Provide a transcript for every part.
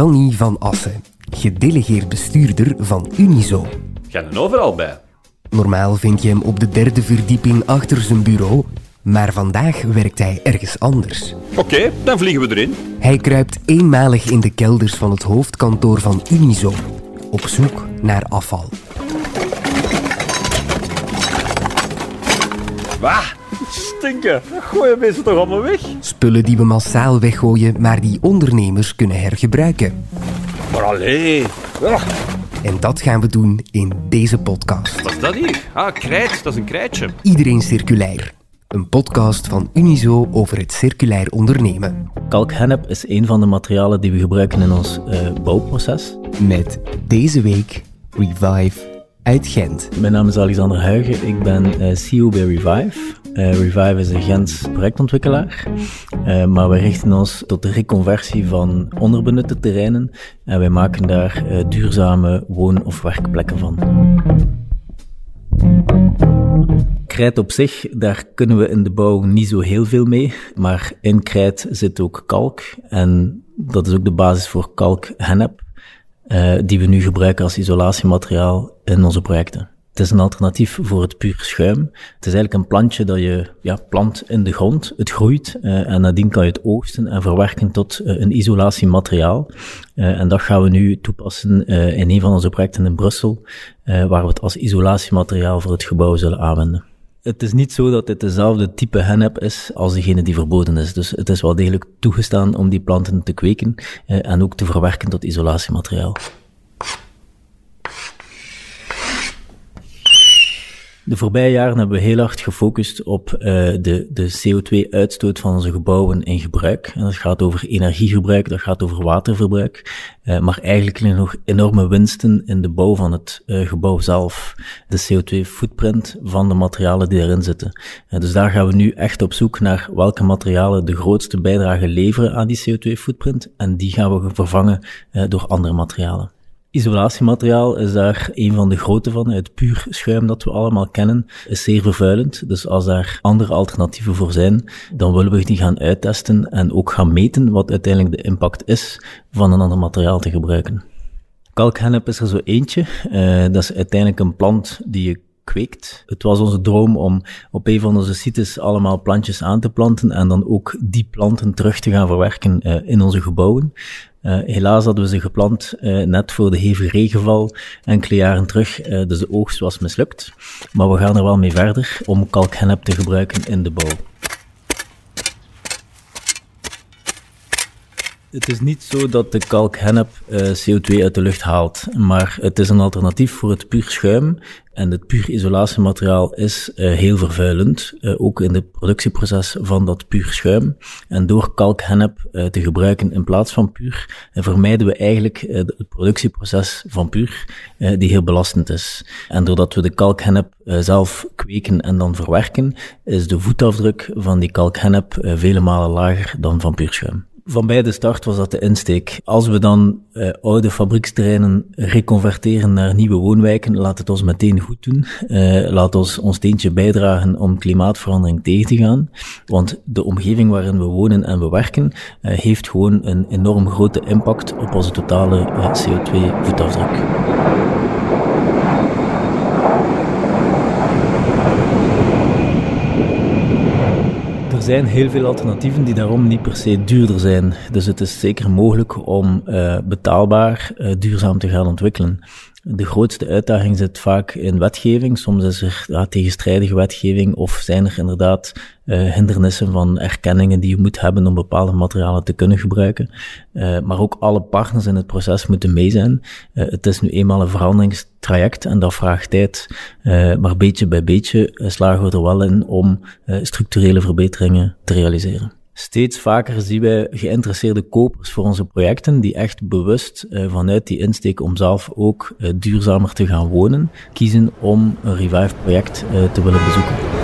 Danny van Assen, gedelegeerd bestuurder van Unizo. Ga er overal bij. Normaal vind je hem op de derde verdieping achter zijn bureau, maar vandaag werkt hij ergens anders. Oké, dan vliegen we erin. Hij kruipt eenmalig in de kelders van het hoofdkantoor van Unizo, op zoek naar afval. Stinken. Gooien mensen toch allemaal weg? Spullen die we massaal weggooien, maar die ondernemers kunnen hergebruiken. Maar allee. En dat gaan we doen in deze podcast. wat is dat hier? Ah, krijt. Dat is een krijtje. Iedereen Circulair. Een podcast van Unizo over het circulair ondernemen. Kalkhennep is een van de materialen die we gebruiken in ons eh, bouwproces. Met deze week Revive uit Gent. Mijn naam is Alexander Huigen, ik ben eh, CEO bij Revive. Eh, Revive is een Gens projectontwikkelaar, Eh, maar wij richten ons tot de reconversie van onderbenutte terreinen en wij maken daar duurzame woon- of werkplekken van. Krijt op zich, daar kunnen we in de bouw niet zo heel veel mee, maar in krijt zit ook kalk en dat is ook de basis voor kalkhennep, eh, die we nu gebruiken als isolatiemateriaal in onze projecten. Het is een alternatief voor het puur schuim. Het is eigenlijk een plantje dat je ja, plant in de grond. Het groeit eh, en nadien kan je het oogsten en verwerken tot eh, een isolatiemateriaal. En dat gaan we nu toepassen in een van onze projecten in Brussel, waar we het als isolatiemateriaal voor het gebouw zullen aanwenden. Het is niet zo dat dit dezelfde type hennep is als degene die verboden is. Dus het is wel degelijk toegestaan om die planten te kweken eh, en ook te verwerken tot isolatiemateriaal. De voorbije jaren hebben we heel hard gefocust op uh, de, de CO2-uitstoot van onze gebouwen in gebruik. En dat gaat over energiegebruik, dat gaat over waterverbruik. Uh, maar eigenlijk liggen nog enorme winsten in de bouw van het uh, gebouw zelf. De CO2-footprint van de materialen die erin zitten. dus daar gaan we nu echt op zoek naar welke materialen de grootste bijdrage leveren aan die CO2-footprint. En die gaan we vervangen door andere materialen. Isolatiemateriaal is daar een van de grote van. Het puur schuim dat we allemaal kennen is zeer vervuilend. Dus als daar andere alternatieven voor zijn, dan willen we die gaan uittesten en ook gaan meten wat uiteindelijk de impact is van een ander materiaal te gebruiken. Kalkhennep is er zo eentje. Uh, dat is uiteindelijk een plant die je Het was onze droom om op een van onze sites allemaal plantjes aan te planten en dan ook die planten terug te gaan verwerken uh, in onze gebouwen. Uh, helaas hadden we ze geplant uh, net voor de hevige regenval enkele jaren terug, dus de oogst was mislukt. Maar we gaan er wel mee verder om kalkhennep te gebruiken in de bouw. Het is niet zo dat de kalkhennep CO2 uit de lucht haalt, maar het is een alternatief voor het puur schuim. En het puur isolatiemateriaal is uh, heel vervuilend, uh, ook in het productieproces van dat puur schuim. En door kalkhennep uh, te gebruiken in plaats van puur, vermijden we eigenlijk het productieproces van puur, die heel belastend is. En doordat we de kalkhennep zelf kweken en dan verwerken, is de voetafdruk van die kalkhennep vele malen lager dan van puur schuim. Van bij de start was dat de insteek. Als we dan uh, oude fabrieksterreinen reconverteren naar nieuwe woonwijken, laat het ons meteen goed doen. Uh, laat ons ons steentje bijdragen om klimaatverandering tegen te gaan. Want de omgeving waarin we wonen en we werken, uh, heeft gewoon een enorm grote impact op onze totale CO2-voetafdruk. Er zijn heel veel alternatieven die daarom niet per se duurder zijn. Dus het is zeker mogelijk om uh, betaalbaar uh, duurzaam te gaan ontwikkelen. De grootste uitdaging zit vaak in wetgeving. Soms is er tegenstrijdige wetgeving of zijn er inderdaad uh, hindernissen van erkenningen die je moet hebben om bepaalde materialen te kunnen gebruiken. Uh, maar ook alle partners in het proces moeten mee zijn. Uh, het is nu eenmaal een veranderingstraject en dat vraagt tijd. maar beetje bij beetje slagen we er wel in om structurele verbeteringen te realiseren. Steeds vaker zien wij geïnteresseerde kopers voor onze projecten die echt bewust uh, vanuit die insteek om zelf ook uh, duurzamer te gaan wonen, kiezen om een Revive project uh, te willen bezoeken.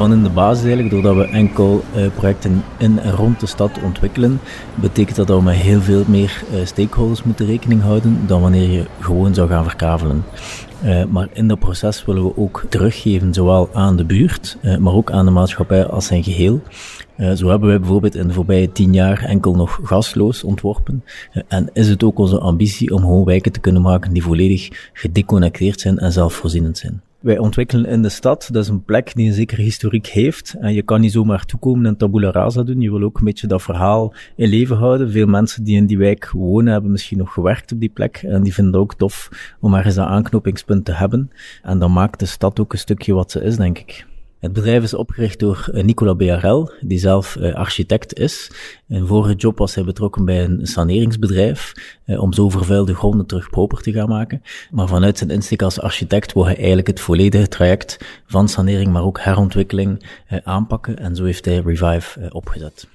Van in de basis eigenlijk, doordat we enkel uh, projecten in en rond de stad ontwikkelen, betekent dat dat we met heel veel meer uh, stakeholders moeten rekening houden dan wanneer je gewoon zou gaan verkavelen. Uh, maar in dat proces willen we ook teruggeven, zowel aan de buurt, maar ook aan de maatschappij als zijn geheel. Zo hebben wij bijvoorbeeld in de voorbije tien jaar enkel nog gasloos ontworpen. En is het ook onze ambitie om gewoon wijken te kunnen maken die volledig gedeconnecteerd zijn en zelfvoorzienend zijn. Wij ontwikkelen in de stad, dat is een plek die een zekere historiek heeft. En je kan niet zomaar toekomen en tabula rasa doen. Je wil ook een beetje dat verhaal in leven houden. Veel mensen die in die wijk wonen, hebben misschien nog gewerkt op die plek. En die vinden het ook tof om ergens dat aanknopingspunt te hebben. En dan maakt de stad ook een stukje wat ze is, denk ik. Het bedrijf is opgericht door eh, Nicola BRL, die zelf uh, architect is. In vorige job was hij betrokken bij een saneringsbedrijf uh, om zo vervuilde gronden terug proper te gaan maken. Maar vanuit zijn insteek als architect wil hij eigenlijk het volledige traject van sanering, maar ook herontwikkeling aanpakken. En zo heeft hij Revive opgezet.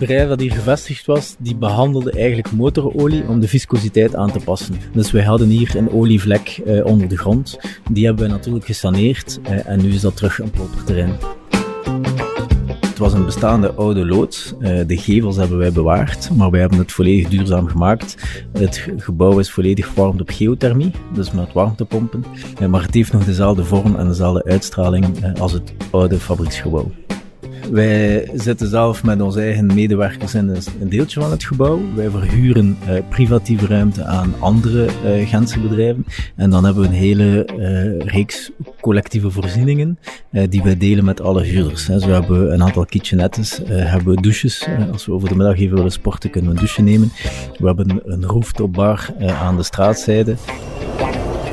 Bedrijf dat hier gevestigd was, die behandelde eigenlijk motorolie om de viscositeit aan te passen. Dus wij hadden hier een olievlek uh, onder de grond. Die hebben we natuurlijk gesaneerd uh, en nu is dat terug een proper terrein. Het was een bestaande oude loods. Uh, de gevels hebben wij bewaard, maar wij hebben het volledig duurzaam gemaakt. Het gebouw is volledig gewarmd op geothermie, dus met warmtepompen. maar het heeft nog dezelfde vorm en dezelfde uitstraling als het oude fabrieksgebouw. Wij zitten zelf met onze eigen medewerkers in een deeltje van het gebouw. Wij verhuren uh, privatieve ruimte aan andere uh, bedrijven. En dan hebben we een hele uh, reeks collectieve voorzieningen die wij delen met alle huurders. Zo hebben een aantal kitchenettes, hebben we douches. als we over de middag even willen sporten, kunnen we een douche nemen. We hebben een rooftopbar aan de straatzijde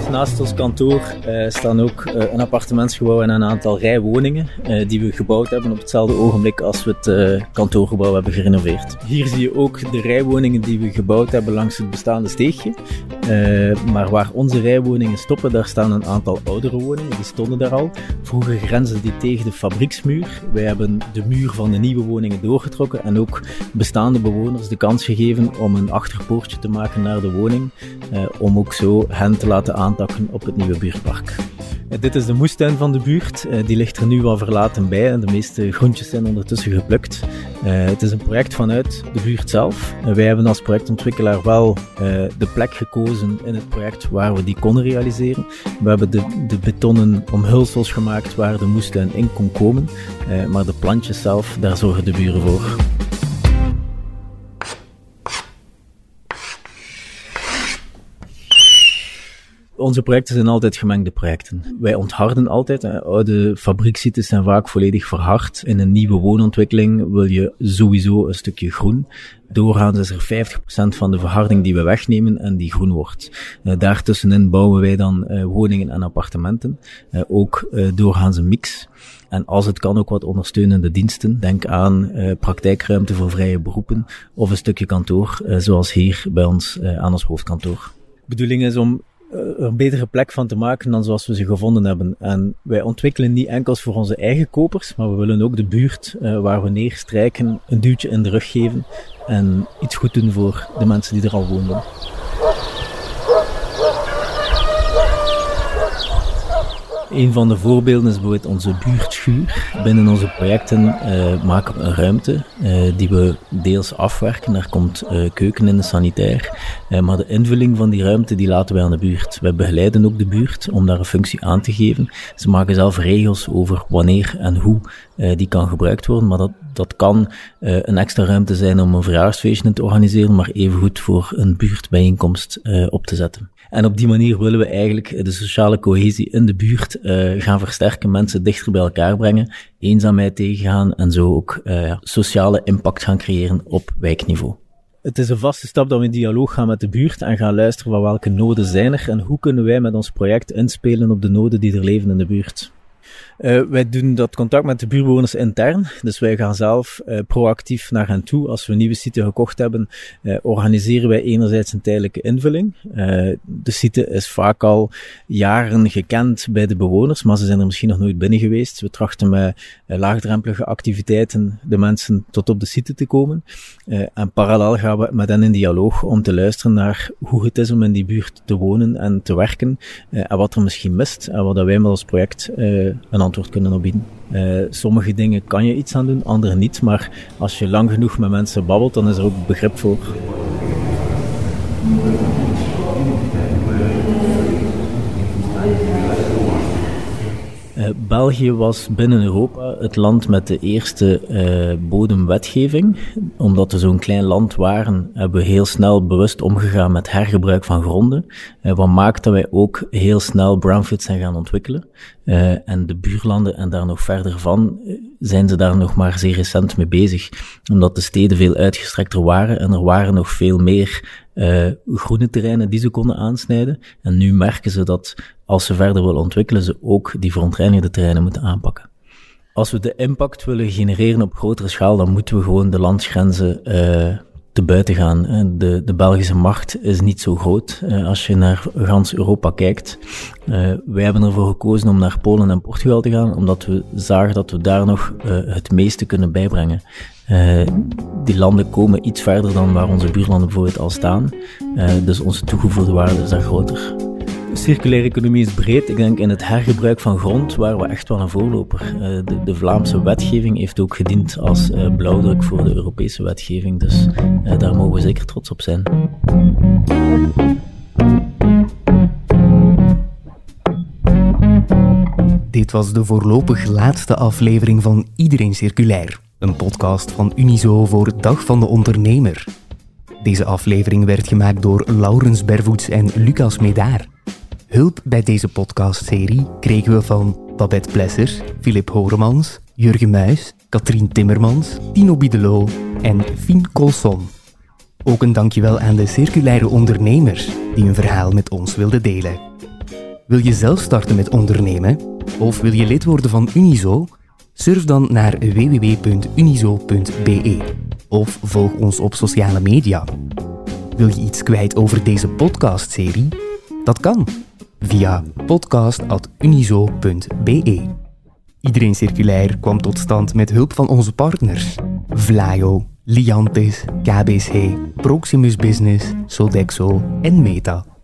naast ons kantoor uh, staan ook uh, een appartementsgebouw en een aantal rijwoningen uh, die we gebouwd hebben op hetzelfde ogenblik als we het kantoorgebouw hebben gerenoveerd. Hier zie je ook de rijwoningen die we gebouwd hebben langs het bestaande steegje. maar waar onze rijwoningen stoppen, daar staan een aantal oudere woningen, die stonden daar al. Vroeger grensden die tegen de fabrieksmuur. Wij hebben de muur van de nieuwe woningen doorgetrokken en ook bestaande bewoners de kans gegeven om een achterpoortje te maken naar de woning, om ook zo hen te laten aanpakken op het nieuwe buurtpark. Eh, dit is de moestuin van de buurt. Eh, die ligt er nu wel verlaten bij en de meeste groentjes zijn ondertussen geplukt. Eh, het is een project vanuit de buurt zelf. wij hebben als projectontwikkelaar wel de plek gekozen in het project waar we die konden realiseren. We hebben de, de betonnen omhulsels gemaakt waar de moestuin in kon komen. maar de plantjes zelf, daar zorgen de buren voor. Onze projecten zijn altijd gemengde projecten. Wij ontharden altijd. Oude fabrieksites zijn vaak volledig verhard. In een nieuwe woonontwikkeling wil je sowieso een stukje groen. Doorgaans is er 50% van de verharding die we wegnemen en die groen wordt. Uh, daartussenin bouwen wij dan uh, woningen en appartementen. Uh, ook doorgaans een mix. En als het kan ook wat ondersteunende diensten. Denk aan praktijkruimte voor vrije beroepen of een stukje kantoor, zoals hier bij ons aan ons hoofdkantoor. De bedoeling is om eh, een betere plek van te maken dan zoals we ze gevonden hebben. En wij ontwikkelen niet enkels voor onze eigen kopers, maar we willen ook de buurt uh, waar we neerstrijken een duwtje in de rug geven en iets goed doen voor de mensen die er al woonden. Een van de voorbeelden is bijvoorbeeld onze buurtschuur. Binnen onze projecten uh, maken we een ruimte uh, die we deels afwerken. Er komt uh, keuken in de sanitair. maar de invulling van die ruimte die laten wij aan de buurt. Wij begeleiden ook de buurt om daar een functie aan te geven. Ze maken zelf regels over wanneer en hoe die kan gebruikt worden. Maar dat, dat kan een extra ruimte zijn om een verjaarsfeestje te organiseren, maar evengoed voor een buurtbijeenkomst op te zetten. En op die manier willen we eigenlijk de sociale cohesie in de buurt uh, gaan versterken, mensen dichter bij elkaar brengen, eenzaamheid tegengaan en zo ook uh, sociale impact gaan creëren op wijkniveau. Het is een vaste stap dat we in dialoog gaan met de buurt en gaan luisteren van welke noden zijn er en hoe kunnen wij met ons project inspelen op de noden die er leven in de buurt. Uh, wij doen dat contact met de buurtbewoners intern. Dus wij gaan zelf uh, proactief naar hen toe. Als we nieuwe site gekocht hebben, uh, organiseren wij enerzijds een tijdelijke invulling. de site is vaak al jaren gekend bij de bewoners, maar ze zijn er misschien nog nooit binnen geweest. We trachten met laagdrempelige activiteiten de mensen tot op de site te komen. en parallel gaan we met hen in dialoog om te luisteren naar hoe het is om in die buurt te wonen en te werken. en wat er misschien mist en wat wij met ons project een antwoord kunnen opbieden. Uh, sommige dingen kan je iets aan doen, andere niet. Maar als je lang genoeg met mensen babbelt, dan is er ook begrip voor. België was binnen Europa het land met de eerste uh, bodemwetgeving. Omdat we zo'n klein land waren, hebben we heel snel bewust omgegaan met hergebruik van gronden. Uh, wat maakt dat wij ook heel snel brownfields zijn gaan ontwikkelen. en de buurlanden en daar nog verder van zijn ze daar nog maar zeer recent mee bezig. Omdat de steden veel uitgestrekter waren en er waren nog veel meer uh, groene terreinen die ze konden aansnijden. En nu merken ze dat als ze verder willen ontwikkelen, ze ook die verontreinigde terreinen moeten aanpakken. Als we de impact willen genereren op grotere schaal, dan moeten we gewoon de landsgrenzen uh, te buiten gaan. De, de Belgische markt is niet zo groot uh, als je naar gans Europa kijkt. Wij hebben ervoor gekozen om naar Polen en Portugal te gaan, omdat we zagen dat we daar nog het meeste kunnen bijbrengen. Die landen komen iets verder dan waar onze buurlanden bijvoorbeeld al staan. Dus onze toegevoegde waarde is daar groter. Circulaire economie is breed. Ik denk in het hergebruik van grond waren we echt wel een voorloper. Uh, de, de, Vlaamse wetgeving heeft ook gediend als blauwdruk voor de Europese wetgeving. Dus daar mogen we zeker trots op zijn. Dit was de voorlopig laatste aflevering van Iedereen Circulair. Een podcast van Unizo voor Dag van de Ondernemer. Deze aflevering werd gemaakt door Laurens Bervoets en Lucas Medaar. Hulp bij deze podcastserie kregen we van Babette Plesser, Philip Horemans, Jurgen Muis, Katrien Timmermans, Tino Bidelo en Fien Colson. Ook een dankjewel aan de circulaire ondernemers die hun verhaal met ons wilden delen. Wil je zelf starten met ondernemen? Of wil je lid worden van Unizo? Surf dan naar www.unizo.be of volg ons op sociale media. Wil je iets kwijt over deze podcastserie? Dat kan via podcast.unizo.be. Iedereen Circulair kwam tot stand met hulp van onze partners Vlaio, Liantis, KBC, Proximus Business, Sodexo en Meta.